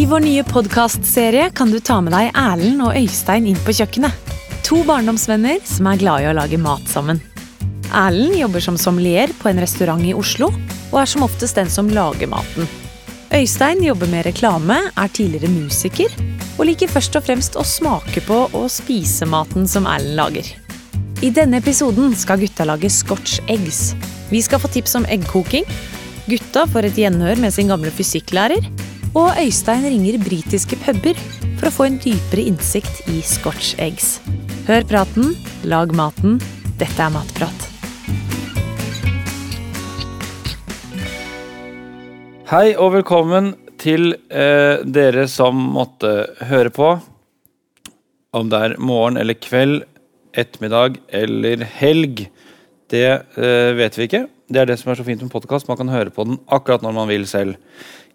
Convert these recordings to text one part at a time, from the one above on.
I vår nye podkastserie kan du ta med deg Erlend og Øystein inn på kjøkkenet. To barndomsvenner som er glade i å lage mat sammen. Erlend jobber som sommelier på en restaurant i Oslo, og er som oftest den som lager maten. Øystein jobber med reklame, er tidligere musiker, og liker først og fremst å smake på og spise maten som Erlend lager. I denne episoden skal gutta lage scotch eggs. Vi skal få tips om eggkoking. Gutta får et gjenhør med sin gamle fysikklærer. Og Øystein ringer britiske puber for å få en dypere innsikt i scotch eggs. Hør praten, lag maten. Dette er Matprat. Hei og velkommen til eh, dere som måtte høre på. Om det er morgen eller kveld, ettermiddag eller helg, det eh, vet vi ikke. Det er det som er så fint med podkast. Man kan høre på den akkurat når man vil selv.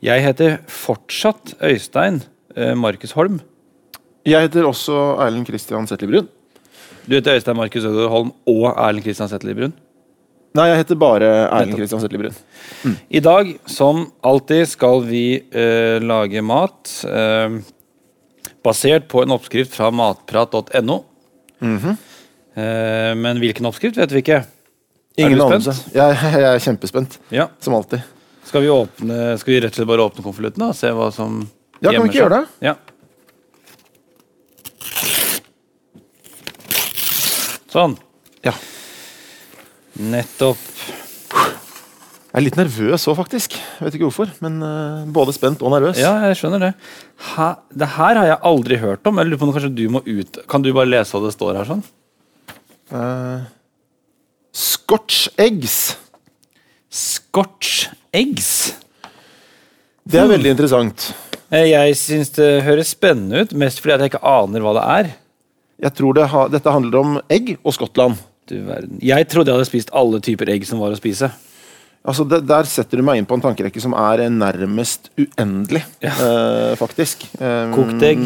Jeg heter fortsatt Øystein eh, Markus Holm. Jeg heter også Erlend Kristian Zetli Brun. Du heter Øystein Markus Ødegaard Holm og Erlend Kristian Zetli Brun. Nei, jeg heter bare Erlend Nettopp. Kristian Zetli Brun. I dag, som alltid, skal vi eh, lage mat eh, basert på en oppskrift fra matprat.no. Mhm. eh, men hvilken oppskrift vet vi ikke. Ingen anelse. Jeg, jeg er kjempespent, Ja. som alltid. Skal vi, åpne, skal vi rett og slett bare åpne konvolutten og se hva som Ja, kan vi ikke gjøre det? Ja. Sånn. Ja. Nettopp. Jeg er litt nervøs òg, faktisk. Jeg vet ikke hvorfor, men uh, både spent og nervøs. Ja, jeg skjønner det. Ha, det her har jeg aldri hørt om. Jeg lurer på om kanskje du må ut Kan du bare lese hva det står her? sånn? Uh, scotch eggs. Scotch eggs. Det er veldig interessant. Eh, Jeg syns det høres spennende ut, mest fordi jeg ikke aner hva det er. Jeg tror det ha, dette handler om egg og Skottland. Du verden. Jeg trodde jeg hadde spist alle typer egg som var å spise. Altså, det, Der setter du meg inn på en tankerekke som er nærmest uendelig, eh, faktisk. Um, Kokt egg.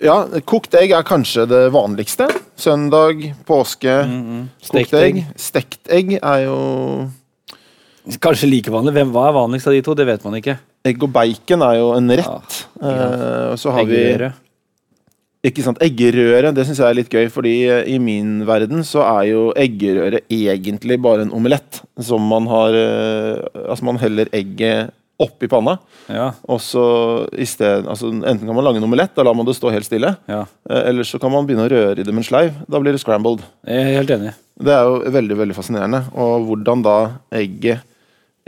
Ja, kokt egg er kanskje det vanligste. Søndag, påske, Stekt kokt egg. egg. Stekt egg er jo Kanskje like vanlig. Hvem Hva er vanligst av de to? Det vet man ikke. Egg og bacon er jo en rett. Ja, ja. så har vi ikke sant, eggerøre. Det syns jeg er litt gøy, fordi eh, i min verden så er jo eggerøre egentlig bare en omelett. Som man har eh, Altså, man heller egget oppi panna. Ja, Og så i sted, altså Enten kan man lage en omelett, da lar man det stå helt stille. ja. Eh, eller så kan man begynne å røre i det med en sleiv. Da blir det scrambled. Jeg er helt enig. Det er jo veldig veldig fascinerende. Og hvordan da egget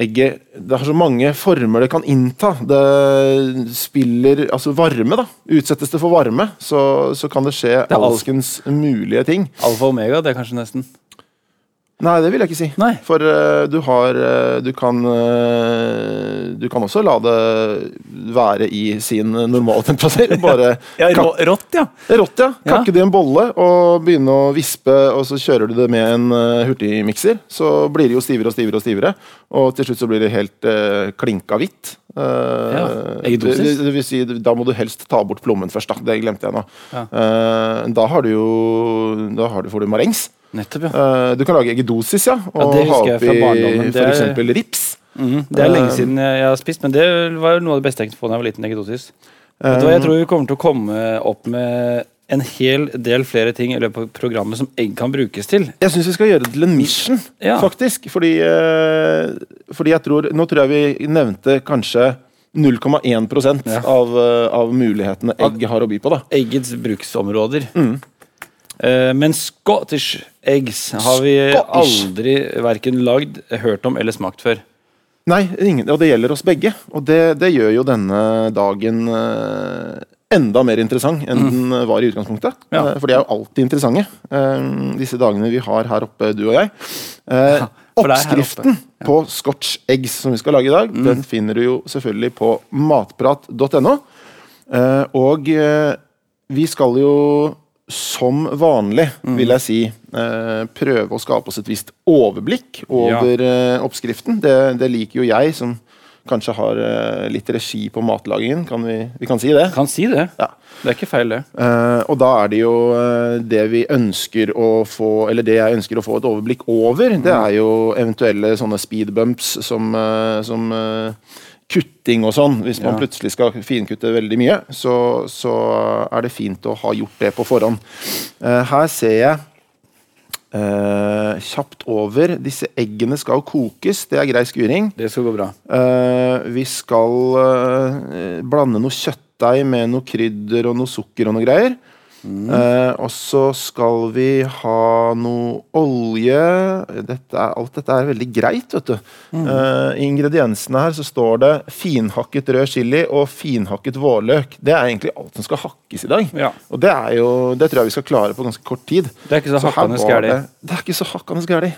Egget Det har så mange former det kan innta. Det spiller Altså varme, da. Utsettes det for varme, så, så kan det skje det alskens mulige ting. Alfa og omega, det er kanskje nesten. Nei, det vil jeg ikke si. Nei. For uh, du har uh, Du kan uh, Du kan også la det være i sin normale temperatur. Bare Ja, ja, Rått, ja. Rått, ja. Ja. Kakke det i en bolle og begynne å vispe, og så kjører du det med en hurtigmikser. Så blir det jo stivere og stivere og stivere, og til slutt så blir det helt klinka hvitt. Ja, det, det vil si, da må du helst ta bort plommen først, da. Det glemte jeg nå. Ja. Da har du jo Da har du, får du marengs. Nettopp, ja. Eh, du kan lage eggedosis, ja. Ja, Og det ha oppi. Det er- f.eks. rips. Mm, Det er lenge Eh, siden jeg har spist, men det var jo noe av det beste jeg kunne få da jeg var liten. eggedosis. Um, Jeg tror vi kommer til å komme opp med en hel del flere ting i løpet av programmet som egg kan brukes til. Jeg syns vi skal gjøre det til en mission, Ja. faktisk. Fordi, eh, fordi jeg tror Nå tror jeg vi nevnte kanskje 0,1 Ja. av, eh, av mulighetene egg har å by på. da Eggets bruksområder. Mm. Eh, men Scottish eggs har vi Scottish. aldri verken lagd, hørt om eller smakt før. Nei, ingen, og det gjelder oss begge. Og det, det gjør jo denne dagen eh, enda mer interessant enn den var i utgangspunktet. Mm. Ja. Eh, for de er jo alltid interessante, eh, disse dagene vi har her oppe, du og jeg. Oppskriften Ja, på scotch eggs som vi skal lage i dag, Mm. den finner du jo selvfølgelig på matprat.no. Og vi skal jo som vanlig, Mm. vil jeg si, eh, prøve å skape oss et visst overblikk over eh, oppskriften. Det, det liker jo jeg, som kanskje har eh, litt regi på matlagingen. Kan vi, vi kan si det? Kan si det. Ja. Det er ikke feil, det. Uh, og da er det jo eh, det vi ønsker å få Eller det jeg ønsker å få et overblikk over, det er jo eventuelle sånne speed bumps som, som uh, kutting og sånn. Hvis man Ja. plutselig skal finkutte veldig mye, så, så er det fint å ha gjort det på forhånd. Uh, her ser jeg eh, kjapt over. Disse eggene skal kokes, det er grei skuring. Det skal gå bra. Uh, vi skal uh, blande noe kjøttdeig med noe krydder og noe sukker og noe greier. Eh, og så skal vi ha noe olje dette er, Alt dette er veldig greit, vet du. Eh, I ingrediensene her så står det finhakket rød chili og finhakket vårløk. Det er egentlig alt som skal hakkes i dag. Ja. Og det, er jo, det tror jeg vi skal klare på ganske kort tid. Det er ikke så så hakkende gæli. Det, det er ikke så hakkende gæli.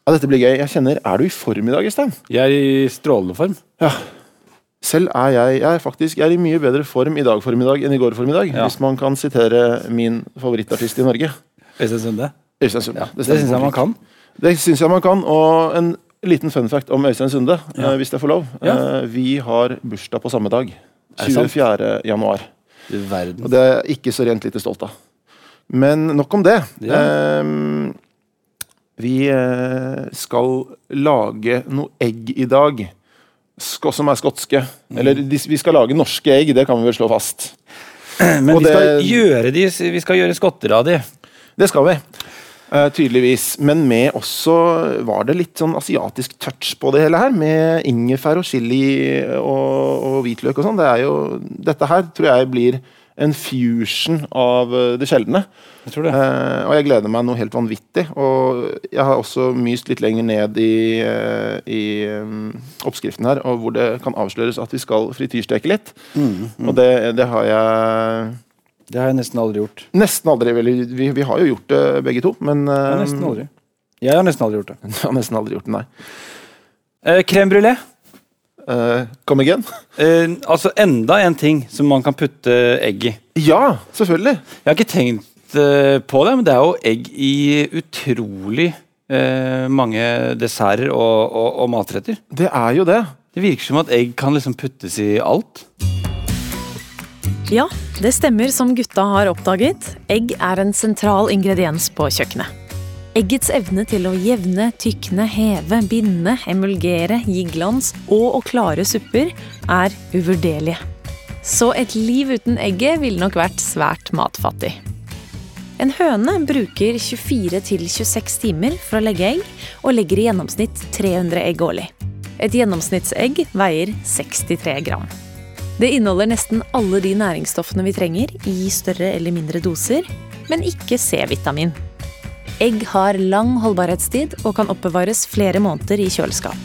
Ja, dette blir gøy. Jeg kjenner, Er du i form i dag, Øystein? Jeg er i strålende form. Ja. Selv er jeg, jeg er faktisk jeg er i mye bedre form i dag formiddag enn i går formiddag. Ja. Hvis man kan sitere min favorittartist i Norge. Øystein Sunde. Øystein Sunde. Det det syns jeg man kan. Det syns jeg man kan. Og en liten fun fact om Øystein Sunde, Ja. eh, hvis jeg får lov. Ja. Eh, Vi har bursdag på samme dag. Er det sant? 24. januar. Verden. Og det er jeg ikke så rent lite stolt av. Men nok om det. Ja. Vi eh, skal lage noe egg i dag. Som er skotske. Eller de, vi skal lage norske egg, det kan vi vel slå fast. Men vi, vi skal gjøre de Vi skal gjøre skotter av de. Det skal vi. Uh, tydeligvis. Men med også var det litt sånn asiatisk touch på det hele her. Med ingefær og chili og, og hvitløk og sånn. Det er jo Dette her tror jeg blir en fusion av eh, det sjeldne. Jeg tror det. Eh, og jeg gleder meg noe helt vanvittig. Og jeg har også myst litt lenger ned i, eh, i um, oppskriften her, og hvor det kan avsløres at vi skal frityrsteke litt. Og det, det har jeg Det har jeg nesten aldri gjort. nesten aldri vel, vi, vi har jo gjort det begge to, men Jeg har. Jeg har nesten aldri gjort det. jeg har nesten aldri gjort det, nei. Eh, crème brulé. Eh, Come again? Uh, altså enda en ting som man kan putte egg i. Ja, selvfølgelig. Jeg har ikke tenkt uh, på det, men det er jo egg i utrolig eh, mange desserter og, og, og matretter. Det er jo det. Det virker som at egg kan liksom puttes i alt. Ja, det stemmer som gutta har oppdaget. Egg er en sentral ingrediens på kjøkkenet. Eggets evne til å jevne, tykne, heve, binde, emulgere, gi glans og å klare supper er uvurderlige. Så et liv uten egget ville nok vært svært matfattig. En høne bruker 24-26 timer for å legge egg, og legger i gjennomsnitt 300 egg årlig. Et gjennomsnittsegg veier 63 gram. Det inneholder nesten alle de næringsstoffene vi trenger, i større eller mindre doser, men ikke C-vitamin. Egg har lang holdbarhetstid og kan oppbevares flere måneder i kjøleskap.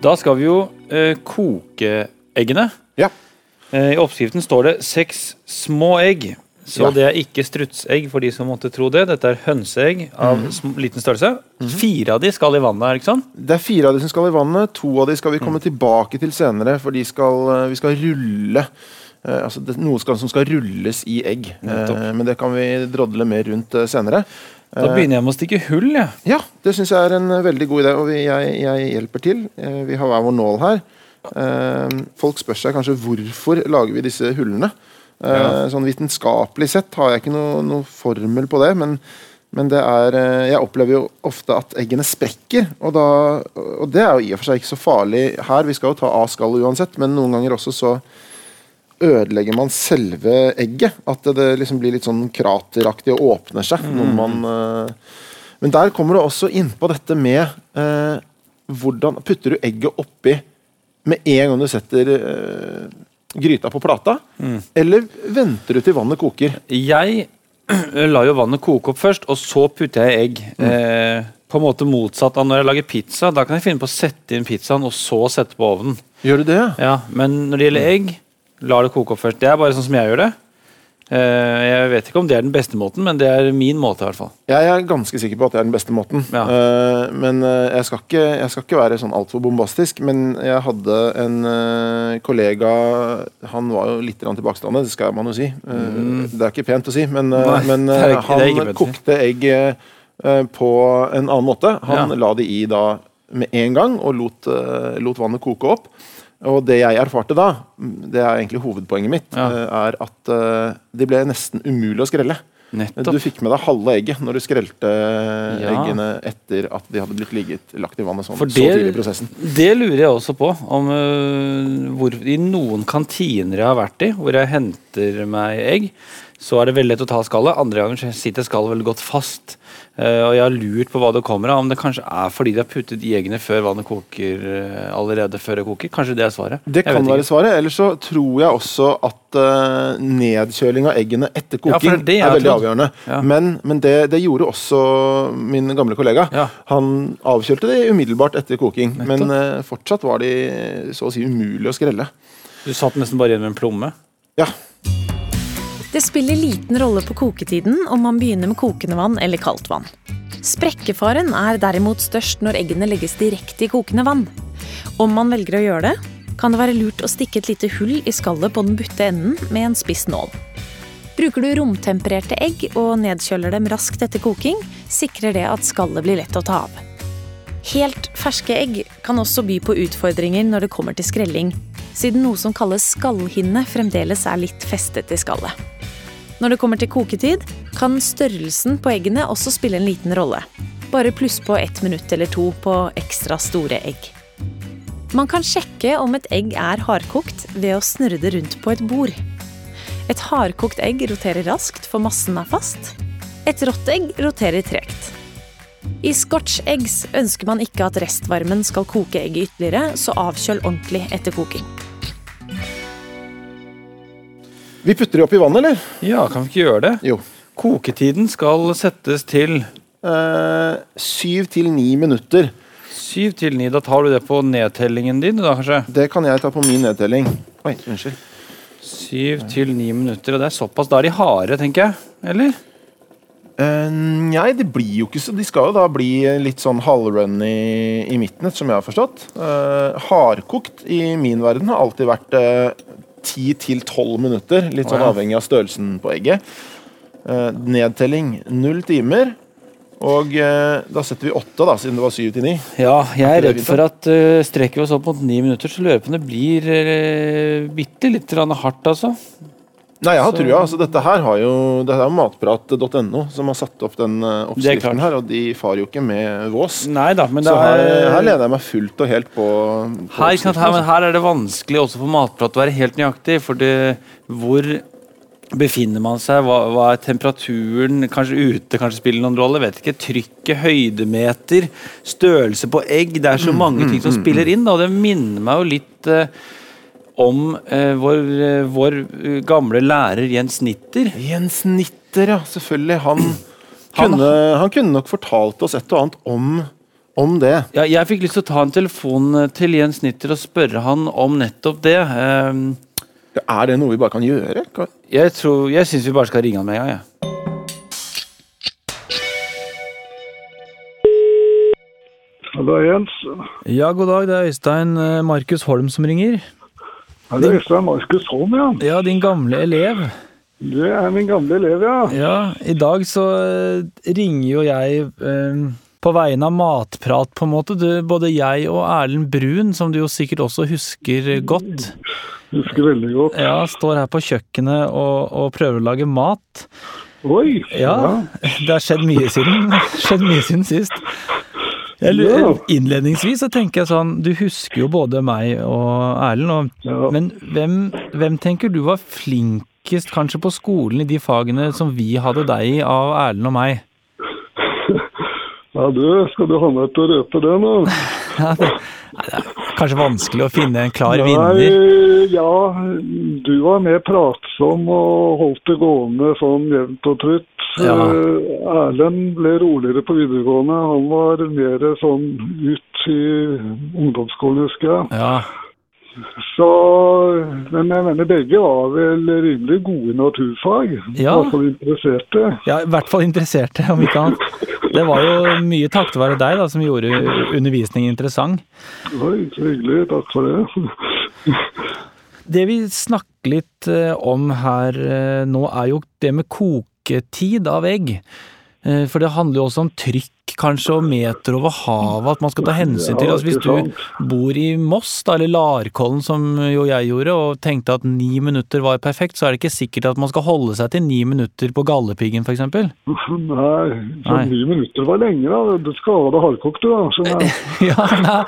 Da skal vi jo eh, koke eggene. Ja. Eh, I oppskriften står det seks små egg. Så Ja. det er ikke strutsegg for de som måtte tro det. Dette er hønseegg av mm. liten størrelse. Fire av de skal i vannet, er det ikke sånn? Det er fire av de som skal i vannet. To av de skal vi komme tilbake til senere, for de skal, eh, vi skal rulle. Eh, altså det, noe skal, som skal rulles i egg. Eh, men det kan vi drodle mer rundt eh, senere. Da begynner jeg med å stikke hull, jeg. Ja, det syns jeg er en veldig god idé, og vi, jeg, jeg hjelper til. Vi har hver vår nål her. Folk spør seg kanskje hvorfor lager vi disse hullene. Ja. Sånn vitenskapelig sett har jeg ikke noe, noe formel på det, men, men det er Jeg opplever jo ofte at eggene sprekker, og, da, og det er jo i og for seg ikke så farlig her. Vi skal jo ta av skallet uansett, men noen ganger også så ødelegger man selve egget. At det, det liksom blir litt sånn krateraktig og åpner seg når man uh, Men der kommer du også innpå dette med uh, hvordan Putter du egget oppi med en gang du setter uh, gryta på plata? Eller venter du til vannet koker? Jeg la jo vannet koke opp først, og så putter jeg egg. Eh, på en måte motsatt av når jeg lager pizza. Da kan jeg finne på å sette inn pizzaen, og så sette på ovnen. Gjør du det? Ja, Men når det gjelder egg, lar det koke opp først. Det er bare sånn som jeg gjør det. Eh, jeg vet ikke om det er den beste måten, men det er min måte. i hvert fall Jeg er ganske sikker på at det er den beste måten. Ja. Eh, men eh, jeg, skal ikke, jeg skal ikke være sånn altfor bombastisk. Men jeg hadde en kollega Han var jo litt tilbakestående, det skal man jo si. Mm. Det er ikke pent å si, men. Nei, men ikke- han kokte egg på en annen måte. Han Ja. la det i da med en gang og lot, lot vannet koke opp. Og det jeg erfarte da, det er egentlig hovedpoenget mitt, Ja. eh, er at eh, de ble nesten umulig å skrelle. Nettopp. Du fikk med deg halve egget når du skrelte Ja. eggene etter at de hadde blitt ligget, lagt i vannet sånn, For så tidlig i prosessen. det lurer jeg også på. Om uh, hvor, I noen kantiner jeg har vært i, hvor jeg henter meg egg, så er det veldig lett å ta skallet. Andre ganger sitter skallet veldig godt fast. Eh, og jeg har lurt på hva det kommer av. Om det kanskje er fordi de har puttet i eggene før vannet koker eh, allerede før det koker. Kanskje det er svaret. Det kan være svaret. Ellers så tror jeg også at uh, nedkjøling av eggene etter koking ja, er er veldig avgjørende. Ja. Men, men det, det gjorde også min gamle kollega. Ja. Han avkjølte det umiddelbart etter koking, Nettopp. men eh, fortsatt var de så å si umulig å skrelle. Du satt nesten bare igjen med en plomme. Ja, Det spiller liten rolle på koketiden om man begynner med kokende vann eller kaldt vann. Sprekkefaren er derimot størst når eggene legges direkte i kokende vann. Om man velger å gjøre det, kan det være lurt å stikke et lite hull i skallet på den butte enden med en spiss nål. Bruker du romtempererte egg og nedkjøler dem raskt etter koking, sikrer det at skallet blir lett å ta av. Helt ferske egg kan også by på utfordringer når det kommer til skrelling, siden noe som kalles skallhinne fremdeles er litt festet i skallet. Når det kommer til koketid, kan størrelsen på eggene også spille en liten rolle. Bare pluss på ett minutt eller to på ekstra store egg. Man kan sjekke om et egg er hardkokt ved å snurre det rundt på et bord. Et hardkokt egg roterer raskt, for massen er fast. Et rått egg roterer tregt. I scotch eggs ønsker man ikke at restvarmen skal koke egget ytterligere, så avkjøl ordentlig etter koking. Vi putter de oppi vann, eller? Ja, kan vi ikke gjøre det? Jo. Koketiden skal settes til eh, Syv til ni minutter. Syv til ni. Da tar du det på nedtellingen din, da kanskje? Det kan jeg ta på min nedtelling. Oi, unnskyld. Syv til ni minutter. Og det er såpass. Da er de harde, tenker jeg. Eller? Eh, nei, det blir jo ikke så De skal jo da bli litt sånn halvrunny i midten, som jeg har forstått. Eh, hardkokt i min verden har alltid vært eh, 10 12 minutter, litt sånn avhengig av størrelsen på egget. Eh, nedtelling null timer. Og eh, da setter vi åtte, da, siden det var syv til ni. Ja, jeg er redd for at uh, strekker vi oss opp mot ni minutter, så løpene blir uh, bitte litt hardt, altså. Nei, jeg har Så- trua. Altså, dette her har jo Det er matprat.no som har satt opp den eh, oppskriften her, og de farer jo ikke med vås. Nei da, men det Så her, er her leder jeg meg fullt og helt på, på her, sant, her, altså. men her er det vanskelig også for matprat å være helt nøyaktig. For det, hvor befinner man seg? Hva, hva er temperaturen? Kanskje ute kanskje spiller noen rolle? Vet ikke. Trykket, høydemeter, størrelse på egg. Det er så mange ting som spiller inn. Da, og det minner meg jo litt eh, om eh, vår, eh, vår eh, gamle lærer Jens Nitter. Jens Nitter, ja. Selvfølgelig. Han, kunne, han kunne nok fortalt oss et og annet om, om det. Ja, jeg fikk lyst til å ta en telefon eh, til Jens Nitter og spørre han om nettopp det. Ehm, Er det noe vi bare kan gjøre? Jeg, tror, jeg syns vi bare skal ringe han med en gang. Ja. Hallo, Jens. Ja, god dag. Det er Øystein eh, Markus Holm som ringer. Er det Øystein Markus Holm, ja? Ja, din gamle elev. Det er min gamle elev, ja. Ja, I dag så eh, ringer jo jeg eh, på vegne av Matprat, på en måte. Du, både jeg og Erlend Brun, som du jo sikkert også husker godt, Husker veldig godt. ja, står her på kjøkkenet og, og prøver å lage mat. Oi! Ja, det har skjedd mye siden, skjedd mye siden sist. Jeg, Innledningsvis så tenker jeg sånn, du husker jo både meg og Erlend, og, Ja. men hvem, hvem tenker du var flinkest kanskje på skolen i de fagene som vi hadde deg i av Erlend og meg? Ja, du, skal du ha meg til å røpe det nå? Ja, det, nei, det kanskje vanskelig å finne en klar vinner. Ja, du var mer pratsom og holdt det gående sånn jevnt og trutt. Ja. Eh, Erlend ble roligere på videregående. Han var mer sånn ut i ungdomsskolen, husker jeg. Ja, Så, men jeg mener begge var vel rimelig gode naturfag. Ja. I hvert fall interesserte. ja, i hvert fall interesserte, om ikke annet. Det var jo mye takket være deg da, som gjorde undervisningen interessant. Oi, så hyggelig. Takk for det. Det vi snakker litt eh, om her eh, nå, er jo det med koketid av egg. Eh, For det handler jo også om trykk, kanskje, og meter over havet, at man skal ta hensyn til. Altså, hvis du bor i Moss, da, eller Larkollen, som jo jeg gjorde, og tenkte at ni minutter var perfekt, så er det ikke sikkert at man skal holde seg til ni minutter på Galdhøpiggen, f.eks. Nei, så ni minutter var lenge, da. Du skal ha det hardkokt, du, da. Ja, nei,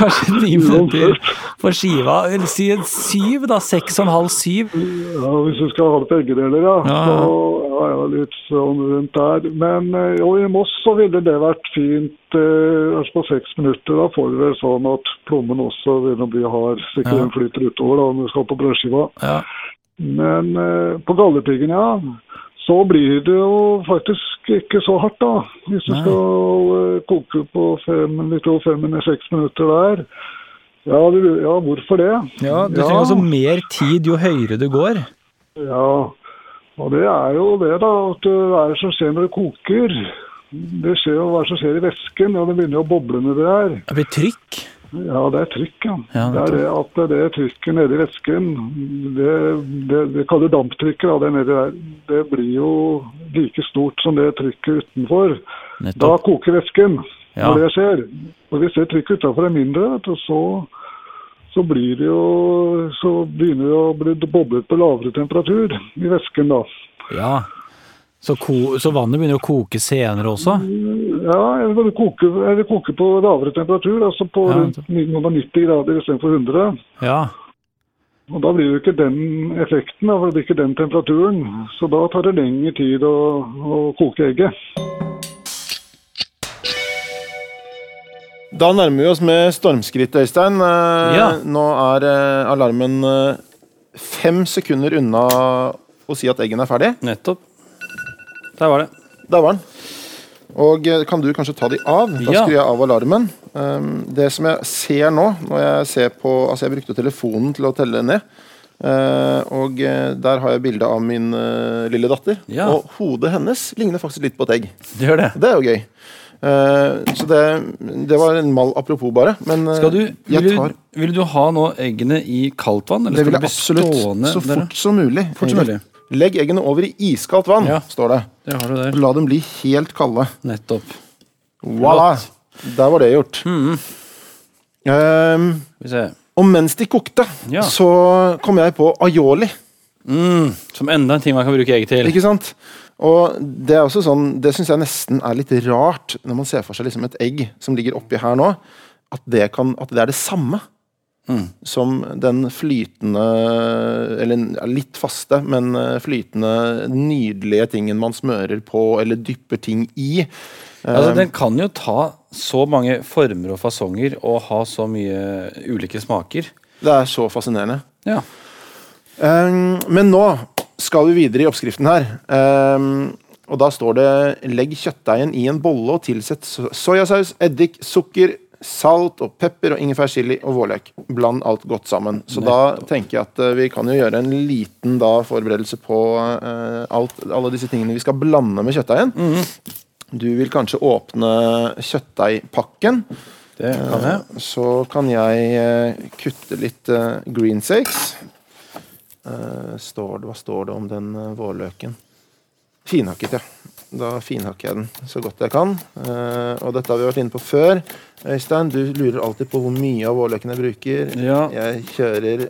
kanskje ni minutter på skiva. Eller si en syv, da. Seks og en halv, syv. Ja, Hvis du skal ha det begge deler, ja. Ja, ja. Så ja, ja, litt sånn rundt der. Men eh, jo, i Moss så ville det vært fint eh, altså på seks minutter. Da får vi vel sånn at plommen også begynner å bli hard. Sikkert Ja. den flyter utover da når du skal på brødskiva. Ja. Men eh, på Galdhøpiggen, ja. Så blir det jo faktisk ikke så hardt, da. Hvis du skal eh, koke på fem, litt over fem eller seks minutter der. Ja, du, ja hvorfor det? ja, du trenger altså mer tid jo høyere du går. Ja, og det er jo det, da. At det er som skjer når det koker? Det skjer jo hva som skjer i væsken. og det begynner å boble nedi der. Det blir trykk. Ja, det er trykk, ja. Ja, det er det at det trykket nedi væsken, det, det, det kaller damptrykket, da, det nedi der, det blir jo like stort som det trykket utenfor. Da koker væsken Ja. når det skjer. Og hvis det trykket utenfor er mindre, så, så blir det jo Så begynner det å bli boblet på lavere temperatur i væsken, da. Ja. Så, ko så vannet begynner å koke senere også? Ja, eller det koker, koke, eller koke på lavere temperatur, altså på Ja, rundt 90 grader istedenfor 100. Ja. Og Da blir det ikke den effekten, da, for det blir ikke den temperaturen. Så da tar det lengre tid å, å koke egget. Da nærmer vi oss med stormskritt, Øystein. Eh, Ja. Nå er eh, alarmen eh, fem sekunder unna å si at eggene er ferdig. Nettopp. Der var det. Der var den. Og eh, kan du kanskje ta de av? Da skrur jeg av alarmen. Um, det som jeg ser nå, når jeg ser på Altså, jeg brukte telefonen til å telle ned. Uh, og eh, der har jeg bilde av min uh, lille datter. Ja. Og hodet hennes ligner faktisk litt på et egg. Det gjør det. Det er jo gøy. Uh, så det, det var en mal apropos, bare. Men Skal du, jeg vil, tar du, vil du ha nå eggene i kaldt vann, eller Det vil jeg absolutt. stående Så fort som mulig. Fort som mulig. Legg eggene over i iskaldt vann, Ja. står det. Det har du der. La dem bli helt kalde. Nettopp. Voilà! Der var det gjort. Mm. Um, og mens de kokte, Ja. så kom jeg på aioli. Mm, som enda en ting man kan bruke egg til. Ikke sant? Og det er også sånn, det syns jeg nesten er litt rart, når man ser for seg liksom et egg som ligger oppi her nå, at det, kan, at det er det samme. Mm. Som den flytende, eller litt faste, men eh, flytende, nydelige tingen man smører på eller dypper ting i. Altså, Eh, den kan jo ta så mange former og fasonger og ha så mye ulike smaker. Det er så fascinerende. Ja. Um, men nå skal vi videre i oppskriften her. Um, og da står det 'legg kjøttdeigen i en bolle og tilsett so- soyasaus, eddik, sukker, salt og pepper og ingefærchili og vårløk'. Bland alt godt sammen. Så da tenker jeg at uh, vi kan jo gjøre en liten da forberedelse på uh, alt, alle disse tingene vi skal blande med kjøttdeigen. Du vil kanskje åpne kjøttdeigpakken. Det kan jeg. Så kan jeg uh, kutte litt uh, greensakes. Eh, står det, hva står det om den eh, vårløken? Finhakket, ja. Da finhakker jeg den så godt jeg kan. Eh, og dette har vi vært inne på før. Øystein, du lurer alltid på hvor mye av vårløken jeg bruker. Ja. Jeg kjører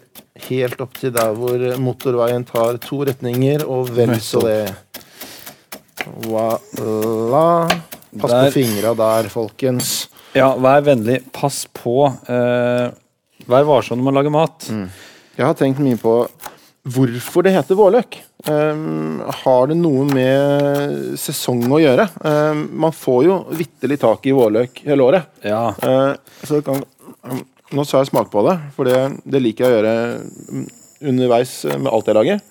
helt opp til der hvor motorveien tar to retninger, og vel så det. Voilà. Pass Der. på fingra der, folkens. Ja, vær vennlig. Pass på. eh, vær varsom når man lager mat. Jeg har tenkt mye på hvorfor det heter vårløk. Um, har det noe med sesong å gjøre? Um, man får jo vitterlig tak i vårløk hele året. Ja. Uh, så kan, um, nå sa jeg smak på det, for det, det liker jeg å gjøre um, underveis med alt jeg lager.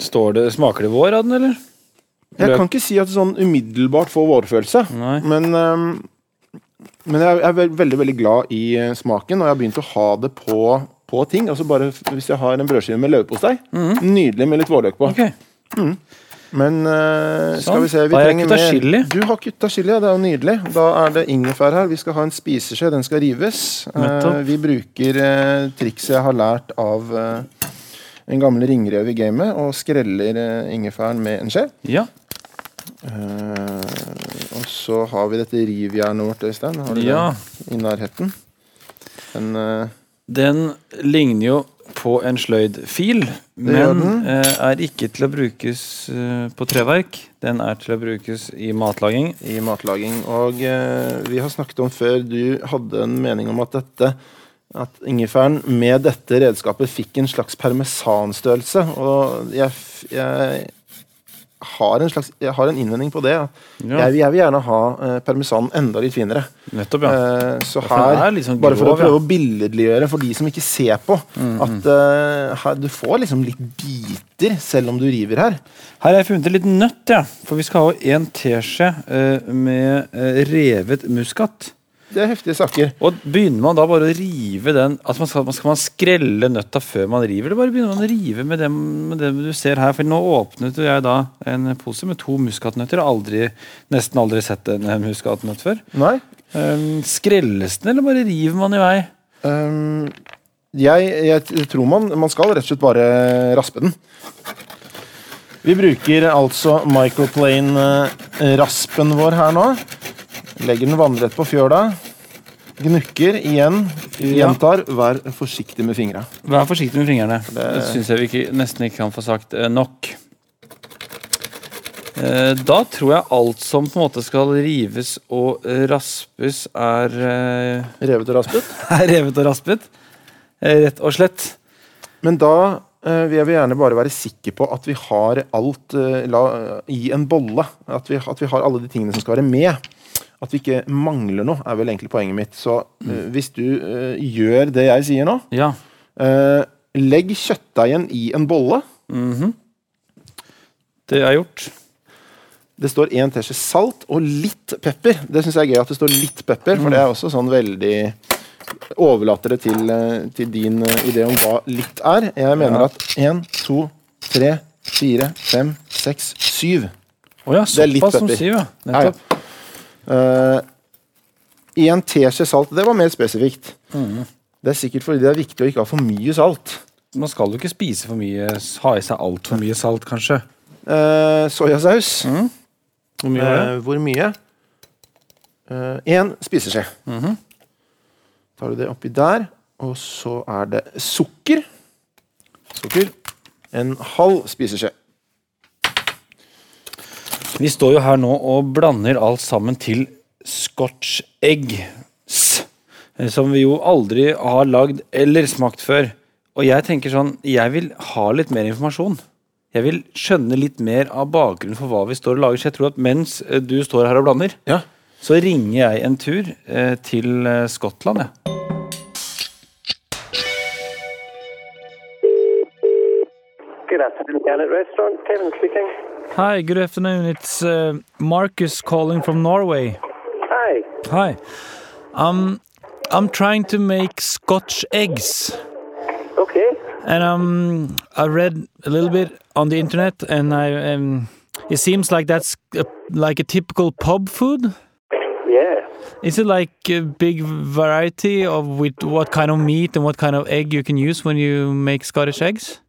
Står det, smaker det vår av den, eller? Jeg Løk. kan ikke si at det sånn umiddelbart får vårfølelse, Nei. men, men jeg er veldig veldig glad i smaken, og jeg har begynt å ha det på, på ting. Altså bare Hvis jeg har en brødskive med leverpostei, nydelig med litt vårløk på. Ok. Men uh, skal Sånn. vi se vi Da har jeg kuttet chili. Du har kutta chili, ja. Det er jo nydelig. Da er det ingefær her. Vi skal ha en spiseskje. Den skal rives. Uh, vi bruker uh, trikset jeg har lært av uh, en gammel ringrev i gamet, og skreller ingefæren med en skje. Ja. Og så har vi dette rivjernet vårt, Øystein. Har du Ja. det i nærheten? Den Den ligner jo på en sløydfil, men eh, er ikke til å brukes eh, på treverk. Den er til å brukes i matlaging. i matlaging. Og eh, vi har snakket om før du hadde en mening om at dette at ingefæren med dette redskapet fikk en slags parmesanstørrelse. Og jeg, jeg har en slags Jeg har en innvending på det. Ja. Jeg, jeg vil gjerne ha eh, parmesan enda litt finere. Nettopp, ja. Eh, så her, liksom litt bare for å prøve ja. å billedliggjøre for de som ikke ser på, at eh, her, du får liksom litt biter selv om du river her. Her har jeg funnet liten nøtt, ja. For vi skal ha en teskje eh, med eh, revet muskat. Det er heftige saker. Og begynner man da bare å rive den Altså man skal, man skal man skrelle nøtta før man river, eller bare begynner man å rive med det, med det du ser her? For nå åpnet jeg da en pose med to muskatnøtter. Jeg Aldri, nesten aldri sett en eh, muskatnøtt før. Nei? Um, skrelles den, eller bare river man i vei? Um, jeg, jeg tror man, man skal rett og slett bare raspe den. Vi bruker altså microplane-raspen vår her nå. Legger den vannrett på fjøla. Gnukker igjen. Gjentar, vær forsiktig med fingra. Vær forsiktig med fingrene. Det, Det- syns jeg vi ikke, nesten ikke kan få sagt eh, nok. Eh, da tror jeg alt som på en måte skal rives og raspes, er, eh, Revet og raspet. er revet og raspet. Rett og slett. Men da vil jeg gjerne bare være sikker på at vi har alt la, i en bolle. At vi, at vi har alle de tingene som skal være med. At vi ikke mangler noe, er vel egentlig poenget mitt. Så uh, hvis du uh, gjør det jeg sier nå, Ja. uh, legg kjøttdeigen i en bolle. mhm. Det er gjort. Det står én teskje salt og litt pepper. Det syns jeg er gøy at det står litt pepper, for det er også sånn veldig Overlater det til, til din idé om hva litt er. Jeg mener Ja. at én, to, tre, fire, fem, seks, syv Å ja, Det er litt pepper. sier, ja. Ja, Nettopp. Eh, en teskje salt. Det var mer spesifikt. Mm. Det er sikkert fordi det er viktig å ikke ha for mye salt. Man skal jo ikke spise for mye, ha i seg altfor mye salt, kanskje. Uh, soyasaus. Hvor mye Uh. Hvor mye? Én spiseskje. Mhm. Tar du det oppi der, og så er det sukker. Sukker. En halv spiseskje. Vi står jo her nå og blander alt sammen til scotch eggs. eh, Som vi jo aldri har lagd eller smakt før. Og jeg tenker sånn, jeg vil ha litt mer informasjon. Jeg vil skjønne litt mer av bakgrunnen for hva vi står og lager. Så jeg tror at mens eh, du står her og blander, Ja. så ringer jeg en tur eh, til Skottland, jeg. Good afternoon, Gannett Restaurant. Kevin speaking. Hi, good afternoon. It's uh, Marcus calling from Norway. Hi. Hi. Um, I'm trying to make Scotch eggs. Okay. And um, I read a little bit on the internet, and I um, it seems like that's a, like a typical pub food. Yeah. Is it like a big variety of with what kind of meat and what kind of egg you can use when you make Scottish eggs?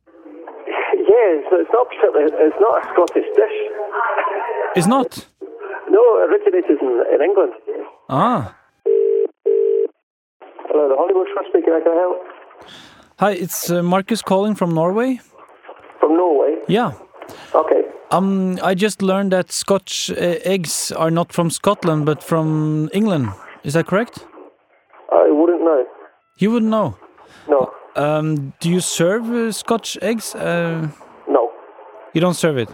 It's not particularly, it's not a Scottish dish. It's not. No, it originated in, in England. Ah, Hello, the Hollywood Trust speaking. How can I help? hi. It's uh, Marcus calling from Norway. From Norway. Yeah. Okay. Um, I just learned that Scotch uh, eggs are not from Scotland but from England. Is that correct? I wouldn't know. You wouldn't know. No. Um, do you serve uh, Scotch eggs? Uh. You don't serve it.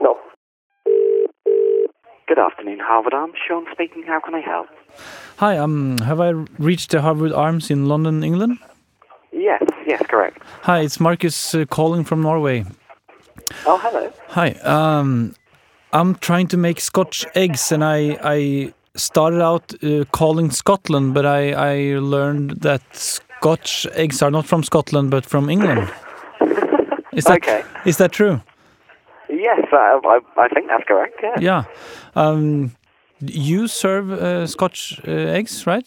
No. Good afternoon, Harvard Arms. Sean speaking. How can I help? Hi. Um, have I reached the Harvard Arms in London, England? Yes, yes, correct. Hi, it's Marcus uh, calling from Norway. Oh, hello. Hi. Um, I'm trying to make Scotch eggs, and I I started out uh, calling Scotland, but I I learned that Scotch eggs are not from Scotland but from England. Is that Okay. is that true? Yes, I, I, I think that's correct. Yeah. Yeah. Um, you serve uh, Scotch uh, eggs, right?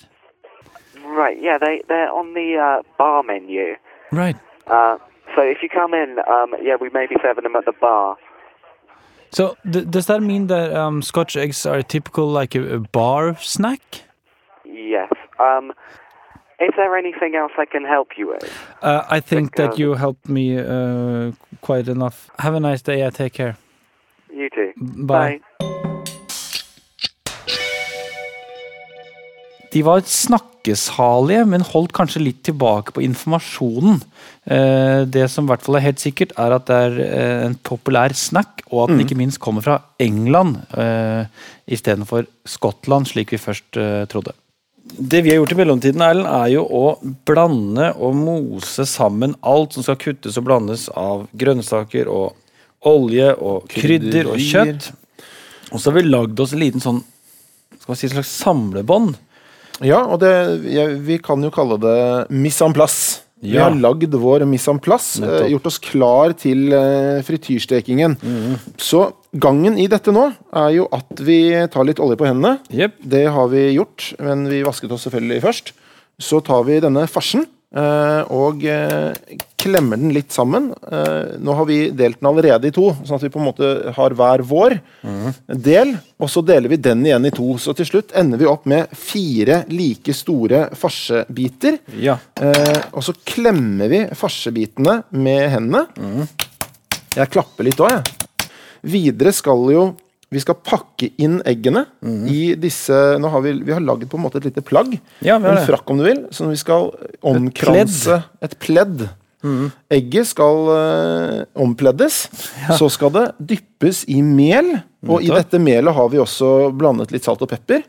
Right. Yeah, they they're on the uh, bar menu. Right. Uh, so if you come in, um, yeah, we may be serving them at the bar. So th- does that mean that um, Scotch eggs are a typical like a, a bar snack? Yes. Um, is there anything else I can help you with? Uh, I think that um, you helped me uh, quite enough. Have a nice day. Yeah, take care. You too. Bye. De var snakkesalige, men holdt kanskje litt tilbake på informasjonen. Eh, det som i hvert fall er helt sikkert, er at det er eh, en populær snack, og at den ikke minst kommer fra England eh, istedenfor Skottland, slik vi først eh, trodde. Det vi har gjort i mellomtiden, Erlend, er jo å blande og mose sammen alt som skal kuttes og blandes av grønnsaker og olje og krydder og kjøtt. Og så har vi lagd oss en liten sånn skal vi si, slags samlebånd. Ja, og det, ja, vi kan jo kalle det mise en place. Vi har lagd vår mise en place, eh, gjort oss klar til eh, frityrstekingen. Så gangen i dette nå er jo at vi tar litt olje på hendene. Yep. Det har vi gjort, men vi vasket oss selvfølgelig først. Så tar vi denne farsen eh, og eh, klemmer den litt sammen. Eh, nå har vi delt den allerede i to, sånn at vi på en måte har hver vår del. Og så deler vi den igjen i to. Så til slutt ender vi opp med fire like store farsebiter. Ja. Eh, og så klemmer vi farsebitene med hendene. Jeg klapper litt òg, jeg. Videre skal jo vi skal pakke inn eggene i disse Nå har vi, vi har lagd på en måte et lite plagg. Ja, en frakk, om du vil. Som vi skal omkranse Et pledd. Egget skal uh, ompleddes. Så skal det dyppes i mel. Og i dette melet har vi også blandet litt salt og pepper.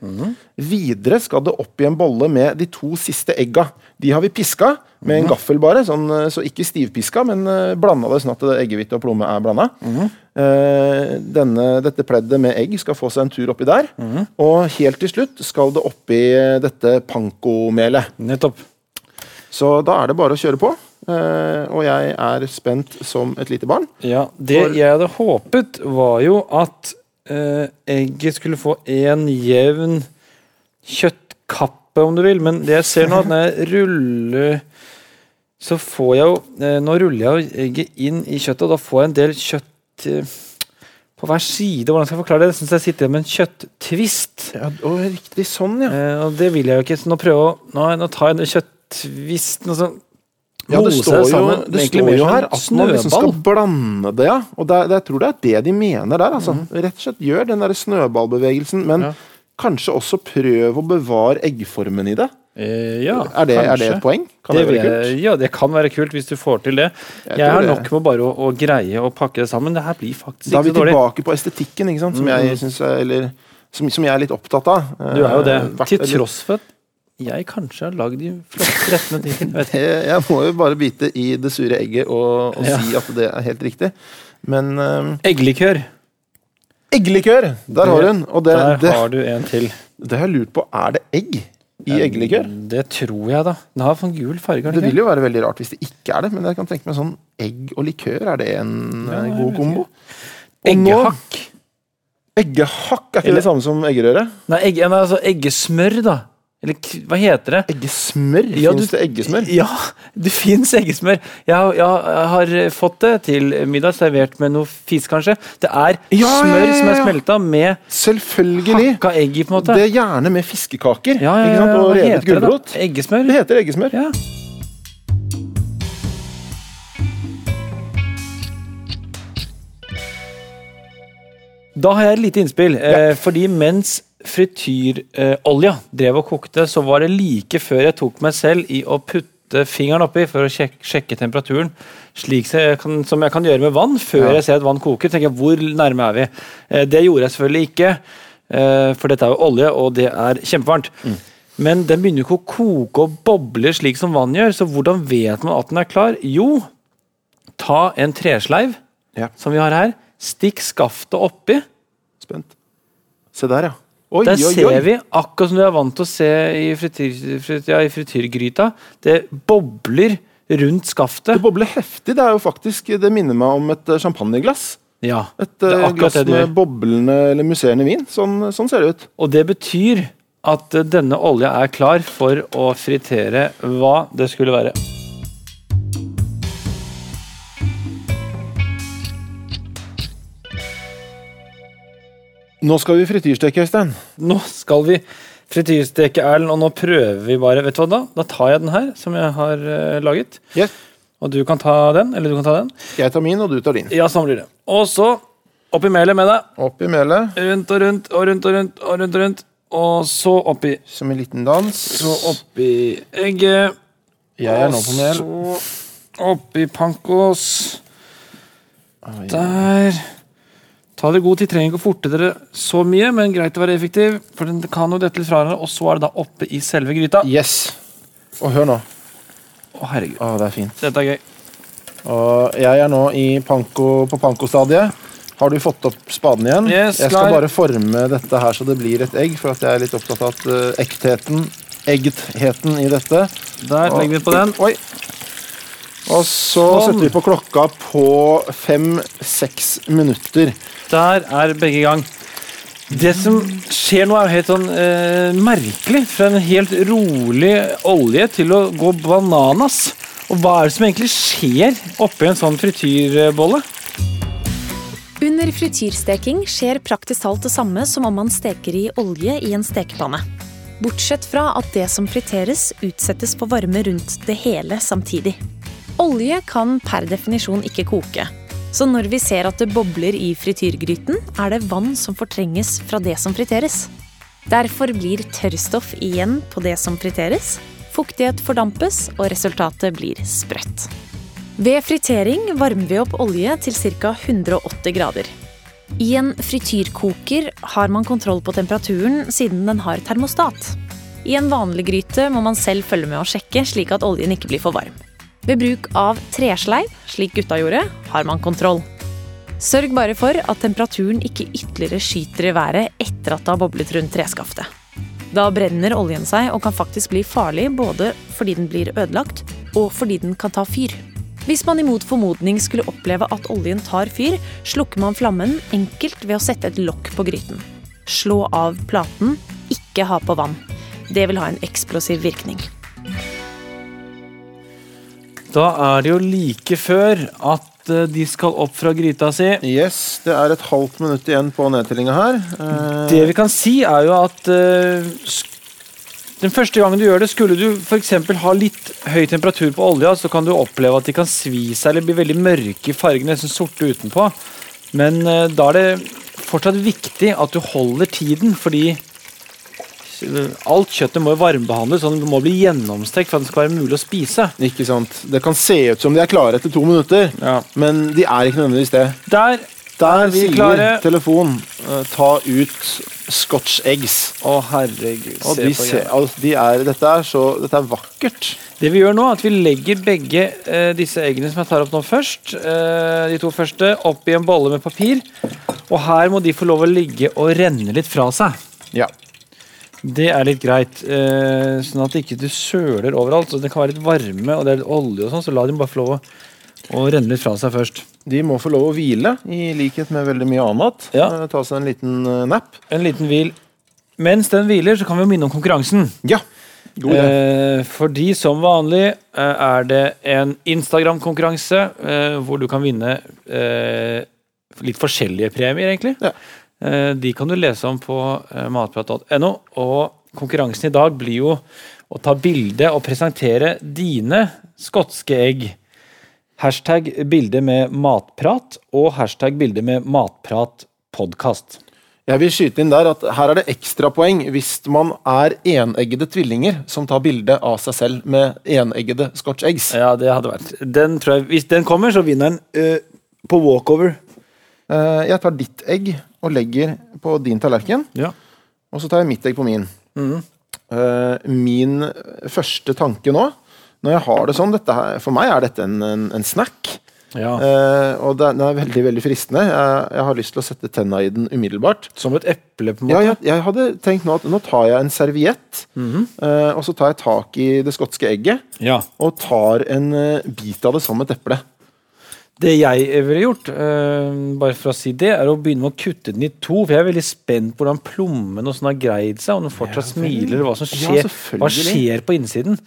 Videre skal det opp i en bolle med de to siste egga. De har vi piska med en gaffel, bare, sånn, eh, så ikke stivpiska, men uh, blanda det sånn at eggehvite og plomme er blanda. denne, dette pleddet med egg skal få seg en tur oppi der. Og helt til slutt skal det oppi eh, dette pankomelet. Nettopp. Så da er det bare å kjøre på. Eh, og jeg er spent som et lite barn. Ja, det For- jeg hadde håpet, var jo at eh, egget skulle få en jevn kjøttkappe, om du vil. Men det jeg ser nå, at når jeg ruller Så får jeg jo eh, Nå ruller jeg jo egget inn i kjøttet, og da får jeg en del kjøtt på hver side. Hvordan skal jeg forklare det? Jeg syns jeg sitter med en kjøtttvist. Ja, og riktig sånn, ja. Eh, og det vil jeg jo ikke. Så nå prøver jeg å Nå, nå tar jeg den kjøttvisten og så Ja, det står jo, det står jo her at man liksom skal blande det, ja. Og det, det, jeg tror det er det de mener der. altså. Rett og slett gjør den der snøballbevegelsen, men Ja. kanskje også prøv å bevare eggformen i det. Eh, ja, er, det er det et poeng? Kan det det, være kult? Ja, det kan være kult hvis du får til det. Jeg, har nok med bare å, å greie å pakke det sammen. Det her blir faktisk ikke dårlig. Da er vi så tilbake på estetikken, ikke sant? Som, jeg, synes er, eller, som, som jeg er litt opptatt av. Du er jo det. Eh, hvert- Til tross for at jeg kanskje har lagd de flotte rettene til. Jeg. Må jo bare bite i det sure egget og, og Ja. si at det er helt riktig. Men um, Eggelikør. eggelikør! Der har du den. Og det, Der det, har du en til. det har jeg lurt på, er det egg i eggelikør? Det tror jeg, da. Den har sånn gul farge. Det vil jo være veldig rart hvis det ikke er det, men jeg kan tenke meg sånn egg og likør, er det en Ja, god kombo? Eggehakk. Eggehakk, er ikke Eller- det samme som eggerøre? Nei, egg, altså eggesmør, da. Eller hva heter det? Eggesmør? Ja, Fins det eggesmør? Ja, det fins eggesmør. Jeg, jeg har fått det til middag, servert med noe fisk, kanskje. Det er Ja, ja, smør ja, som er ja. smelta med Selvfølgelig! hakka egg i, på en måte. Det er gjerne med fiskekaker ja, ja, ja, og hva heter det da? Eggesmør? Det heter eggesmør. Ja. Da har jeg et lite innspill. Eh, fordi mens frityrolja drev og kokte, så var det like før jeg tok meg selv i å putte fingeren oppi for å sjekke, sjekke temperaturen. Slik jeg, kan, som jeg kan gjøre med vann før Ja. jeg ser at vann koker. tenker jeg, Hvor nærme er vi? Eh, det gjorde jeg selvfølgelig ikke, eh, for dette er jo olje, og det er kjempevarmt. Men den begynner ikke å koke og boble slik som vann gjør, så hvordan vet man at den er klar? Jo, ta en tresleiv, Ja. som vi har her, stikk skaftet oppi. Spent. Se der, ja. Oi, Der oi, ser vi, akkurat som du er vant til å se i, frityr, frityr, ja, i frityrgryta, det bobler rundt skaftet. Det bobler heftig. Det er jo faktisk, det minner meg om et eh, champagneglass. Ja, Et det akkurat glass med boblende eller musserende vin. Sånn, sånn ser det ut. Og det betyr at denne olja er klar for å fritere hva det skulle være. Nå skal vi frityrsteke, Øystein. Nå skal vi frityrsteke Erlend, og nå prøver vi bare Vet du hva da? Da tar jeg den her, som jeg har uh, laget. Yes. Og du kan ta den, eller du kan ta den. Jeg tar min, og du tar din. Ja, sånn blir det. Og så opp i melet med deg. Opp i melet, Rundt og rundt og rundt og rundt. Og rundt og rundt. Og så oppi som en liten dans. Så oppi egget. Jeg er nå på mel. Og så oppi pankos. Der. Ta dere god tid, trenger ikke å forte dere så mye, men greit å være effektiv. For den kan jo dette litt fra hverandre, og så er det da oppe i selve gryta. Yes. Og hør nå. Å, herregud. Å, det er fint. Dette er gøy. Og jeg er nå i panko, på pankostadiet. Har du fått opp spaden igjen? Yes, jeg skal klar. bare forme dette her så det blir et egg, for at jeg er litt opptatt av at uh, ektheten, eggtheten i dette. Der Og- legger vi på den. Oi. Og så Sånn. setter vi på klokka på fem-seks minutter. Der er begge i gang. Det som skjer nå, er helt sånn eh, merkelig. Fra en helt rolig olje til å gå bananas. Og hva er det som egentlig skjer oppi en sånn frityrbolle? Under frityrsteking skjer praktisk talt det samme som om man steker i olje i en stekepanne. Bortsett fra at det som friteres, utsettes for varme rundt det hele samtidig. Olje kan per definisjon ikke koke. Så når vi ser at det bobler i frityrgryten, er det vann som fortrenges fra det som friteres. Derfor blir tørrstoff igjen på det som friteres, fuktighet fordampes, og resultatet blir sprøtt. Ved fritering varmer vi opp olje til ca. 180 grader. I en frityrkoker har man kontroll på temperaturen siden den har termostat. I en vanlig gryte må man selv følge med og sjekke, slik at oljen ikke blir for varm. Ved bruk av tresleiv, slik gutta gjorde, har man kontroll. Sørg bare for at temperaturen ikke ytterligere skyter i været etter at det har boblet rundt treskaftet. Da brenner oljen seg og kan faktisk bli farlig både fordi den blir ødelagt, og fordi den kan ta fyr. Hvis man imot formodning skulle oppleve at oljen tar fyr, slukker man flammen enkelt ved å sette et lokk på gryten. Slå av platen, ikke ha på vann. Det vil ha en eksplosiv virkning. Da er det jo like før at eh, de skal opp fra gryta si. Yes, det er et halvt minutt igjen på nedtellinga her. Eh, Det vi kan si, er jo at eh, sk- den første gangen du gjør det, skulle du f.eks. ha litt høy temperatur på olja, så kan du oppleve at de kan svi seg eller bli veldig mørke i fargen, nesten sorte utenpå. Men eh, da er det fortsatt viktig at du holder tiden, fordi alt kjøttet må jo varmebehandles, sånn det må bli gjennomstekt for at det skal være mulig å spise. Ikke sant. Det kan se ut som de er klare etter to minutter, Ja. men de er ikke nødvendigvis det. Der Der er vi sier klare. telefon eh, ta ut scotch eggs. Å, herregud. Og se de på ser, altså, de er, dette, er så, dette er vakkert. Det vi gjør nå, er at vi legger begge eh, disse eggene som jeg tar opp nå først, eh, de to første, opp i en bolle med papir. Og her må de få lov å ligge og renne litt fra seg. Ja. Det er litt greit, eh, sånn at ikke du søler overalt. Så det kan være litt varme og det er litt olje, og sånn, så la dem bare få lov å, å renne litt fra seg først. De må få lov å hvile, i likhet med veldig mye annet. Ja. Eh, Ta seg en liten eh, nap. En liten hvil. Mens den hviler, så kan vi jo minne om konkurransen. Ja, god idé. Eh, fordi som vanlig eh, er det en Instagram-konkurranse eh, hvor du kan vinne eh, litt forskjellige premier, egentlig. Ja. Eh, de kan du lese om på eh, matprat.no. Og konkurransen i dag blir jo å ta bilde og presentere dine skotske egg. Hashtag bilde med matprat og hashtag bilde med matpratpodkast. Jeg vil skyte inn der at her er det ekstrapoeng hvis man er eneggede tvillinger som tar bilde av seg selv med eneggede scotch eggs. Ja, det hadde vært den tror jeg, Hvis den kommer, så vinner den uh, på walkover. Eh, Jeg tar ditt egg og legger på din tallerken, Ja. og så tar jeg mitt egg på min. Mm. Eh, Min første tanke nå, når jeg har det sånn her, For meg er dette en, en, en snack. Ja. Uh, og den er veldig veldig fristende. Jeg, jeg har lyst til å sette tenna i den umiddelbart. Som et eple, på en Ja, måte? jeg, jeg hadde tenkt nå at nå tar jeg en serviett, mm -hmm. uh, og så tar jeg tak i det skotske egget Ja. og tar en uh, bit av det som et eple. Det jeg ville gjort, uh, bare for å si det, er å begynne med å kutte den i to. For jeg er veldig spent på hvordan plommen og sånn har greid seg, om den fortsatt Ja, smiler, eller hva som skjer. Ja, hva skjer på innsiden?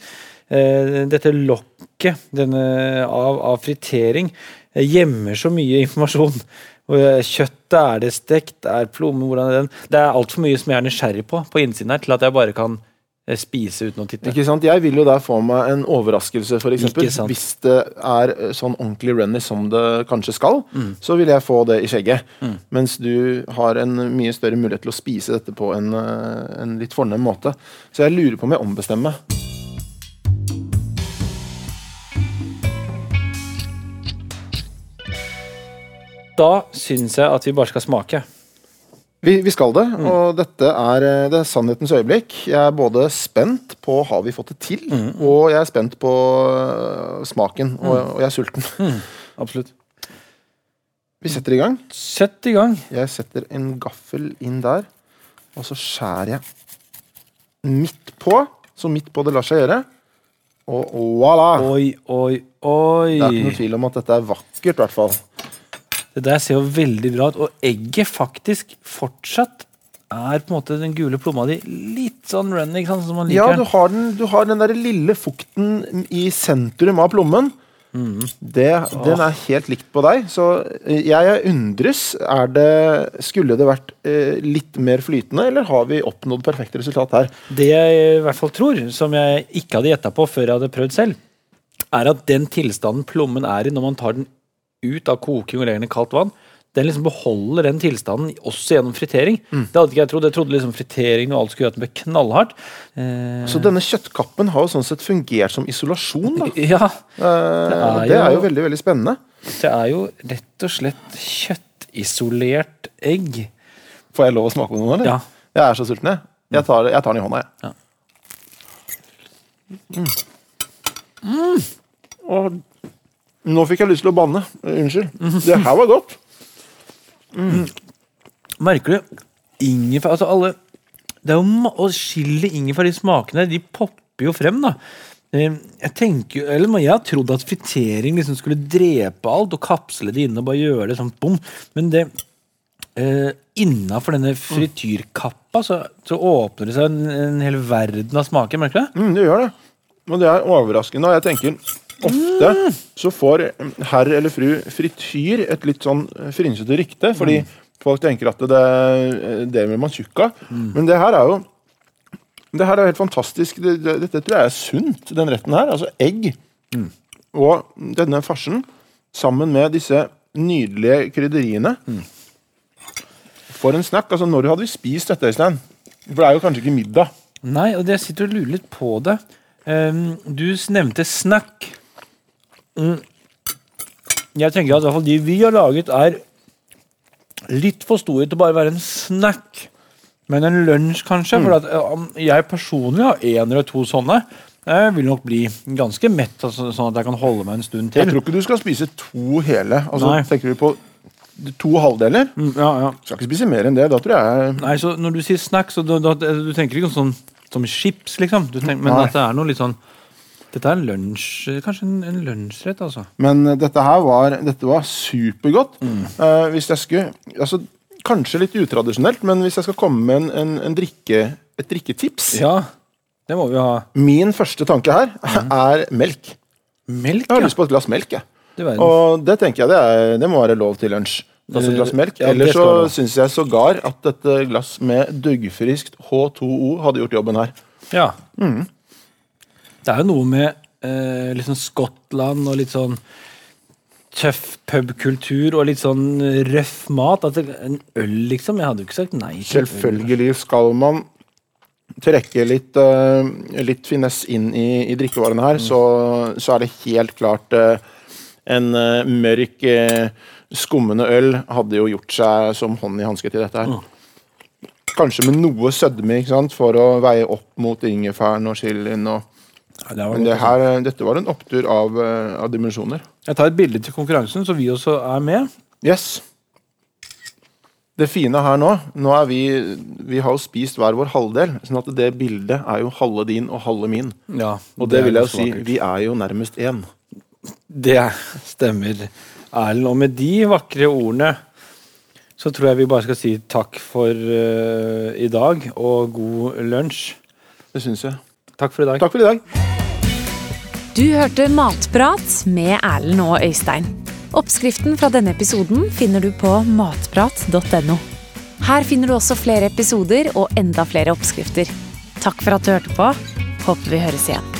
Uh, dette lokket denne, av, av fritering uh, gjemmer så mye informasjon. Kjøttet? Er det stekt? Er plommen hvordan er den? Det er altfor mye som jeg er nysgjerrig på på innsiden her, til at jeg bare kan spise uten å titte. Ikke sant? Jeg vil jo der få meg en overraskelse, eksempel. Hvis det er eh, sånn ordentlig runny som det kanskje skal, Mm. så vil jeg få det i skjegget. Mens du har en mye større mulighet til å spise dette på en, eh, en litt fornem måte. Så jeg lurer på om jeg ombestemmer meg. Da syns jeg at vi bare skal smake. Vi, vi skal det, Mm. og dette er, eh, det er sannhetens øyeblikk. Jeg er både spent på har vi fått det til, Mm. og jeg er spent på eh, smaken, og, og jeg er sulten. Absolutt. Vi setter i gang. Sett i gang. Jeg setter en gaffel inn der, og så skjærer jeg midt på, så midt på det lar seg gjøre. Og voilà! Oi, oi, oi. Det er ikke noe tvil om at dette er vakkert, i hvert fall. Det der ser jo veldig bra ut, og egget faktisk fortsatt er på en måte den gule plomma di litt sånn runny, ikke sant, som man Ja, liker. du har den, du har den der lille fukten i sentrum av plommen. Det, den er helt likt på deg, så jeg undres. Er det, skulle det vært eh, litt mer flytende, eller har vi oppnådd perfekt resultat her? Det jeg i hvert fall tror, som jeg ikke hadde gjetta på før jeg hadde prøvd selv, er at den tilstanden plommen er i når man tar den ut av koking og i kaldt vann, den liksom beholder den tilstanden også gjennom fritering. Det hadde ikke jeg trodd. Jeg trodde liksom fritering og alt skulle gjøre at den ble knallhardt. Eh, Så denne kjøttkappen har jo sånn sett fungert som isolasjon, da. ja, Eh, er det er jo- jo veldig, veldig spennende. det er jo rett og slett kjøttisolert egg. Får jeg lov å smake på noe, eller? Ja. Jeg er så sulten, jeg. Jeg tar, jeg tar den i hånda, jeg. Ja. Mm. Og nå fikk jeg lyst til å banne. Unnskyld. Det her var godt. Merker du ingefær Altså alle Det er jo og chili, ingefær, de smakene de popper jo frem, da. Eh, Jeg tenker Eller jeg har trodd at fritering liksom skulle drepe alt og kapsle det inne og bare gjøre det sånn bom, men det eh, Innafor denne frityrkappa så, så åpner det seg en, en hel verden av smaker, merker du det? Mm, det gjør det. Og det er overraskende. Og jeg tenker ofte så får herr eller fru frityr et litt sånn frynsete rykte, fordi folk tenker at det, det med man tjukk. Men det her er jo det her er jo helt fantastisk. Det, det, dette tror jeg er sunt, den retten her. Altså egg og denne farsen sammen med disse nydelige krydderiene. For en snack. Altså, når hadde vi spist dette, Øystein? For det er jo kanskje ikke middag. Nei, og jeg sitter og lurer litt på det. Um, du nevnte snack. Mm. Jeg tenker at i hvert fall de vi har laget, er litt for store til å bare være en snack. Men en lunsj, kanskje. For at, eh, jeg personlig har én eller to sånne. Jeg vil nok bli ganske mett, altså, sånn at jeg kan holde meg en stund til. Jeg tror ikke du skal spise to hele. Altså, Nei. tenker du på to halvdeler? Mm, ja, ja. Skal ikke spise mer enn det. Da tror jeg Nei, så Når du sier snack, så da, da, du tenker ikke sånn som chips, liksom. Du tenker, men Nei. at det er noe litt sånn Dette er en lunsj Kanskje en, en lunsjrett, altså. Men eh, dette her var, dette var supergodt. Mm. Eh, hvis jeg skulle altså, Kanskje litt utradisjonelt, men hvis jeg skal komme med en, en, en drikke, et drikketips Ja, det må vi ha. Min første tanke her er melk. Melk, Jeg har ja. lyst på et glass melk. Jeg. Og det tenker jeg det, er, det må være lov til lunsj. Altså glass melk. Eller så syns jeg sågar at dette glass med duggfriskt H2O hadde gjort jobben her. Ja. Det er jo noe med eh, litt sånn Skottland og litt sånn tøff pubkultur og litt sånn røff mat. At en øl, liksom. Jeg hadde jo ikke sagt nei til øl. Selvfølgelig skal man trekke litt, uh, litt finesse inn i, i drikkevarene her, så, så er det helt klart uh, en uh, mørk, skummende øl hadde jo gjort seg som hånd i hanske til dette her. Kanskje med noe sødme ikke sant, for å veie opp mot ingefæren og chilien. Og, det men det her, eh, dette var en opptur av, eh, av dimensjoner. Jeg tar et bilde til konkurransen, så vi også er med. Yes. Det fine her nå Nå er vi Vi har jo spist hver vår halvdel, sånn at det bildet er jo halve din og halve min. Ja, Og det, vil er jeg jo si, vi er jo nærmest én. Det stemmer, Erlend. Og med de vakre ordene så tror jeg vi bare skal si takk for uh, i dag, og god lunsj. Det syns jeg. Takk for i dag. Takk for i dag. Du hørte Matprat med Erlend og Øystein. Oppskriften fra denne episoden finner du på matprat.no. Her finner du også flere episoder og enda flere oppskrifter. Takk for at du hørte på. Håper vi høres igjen.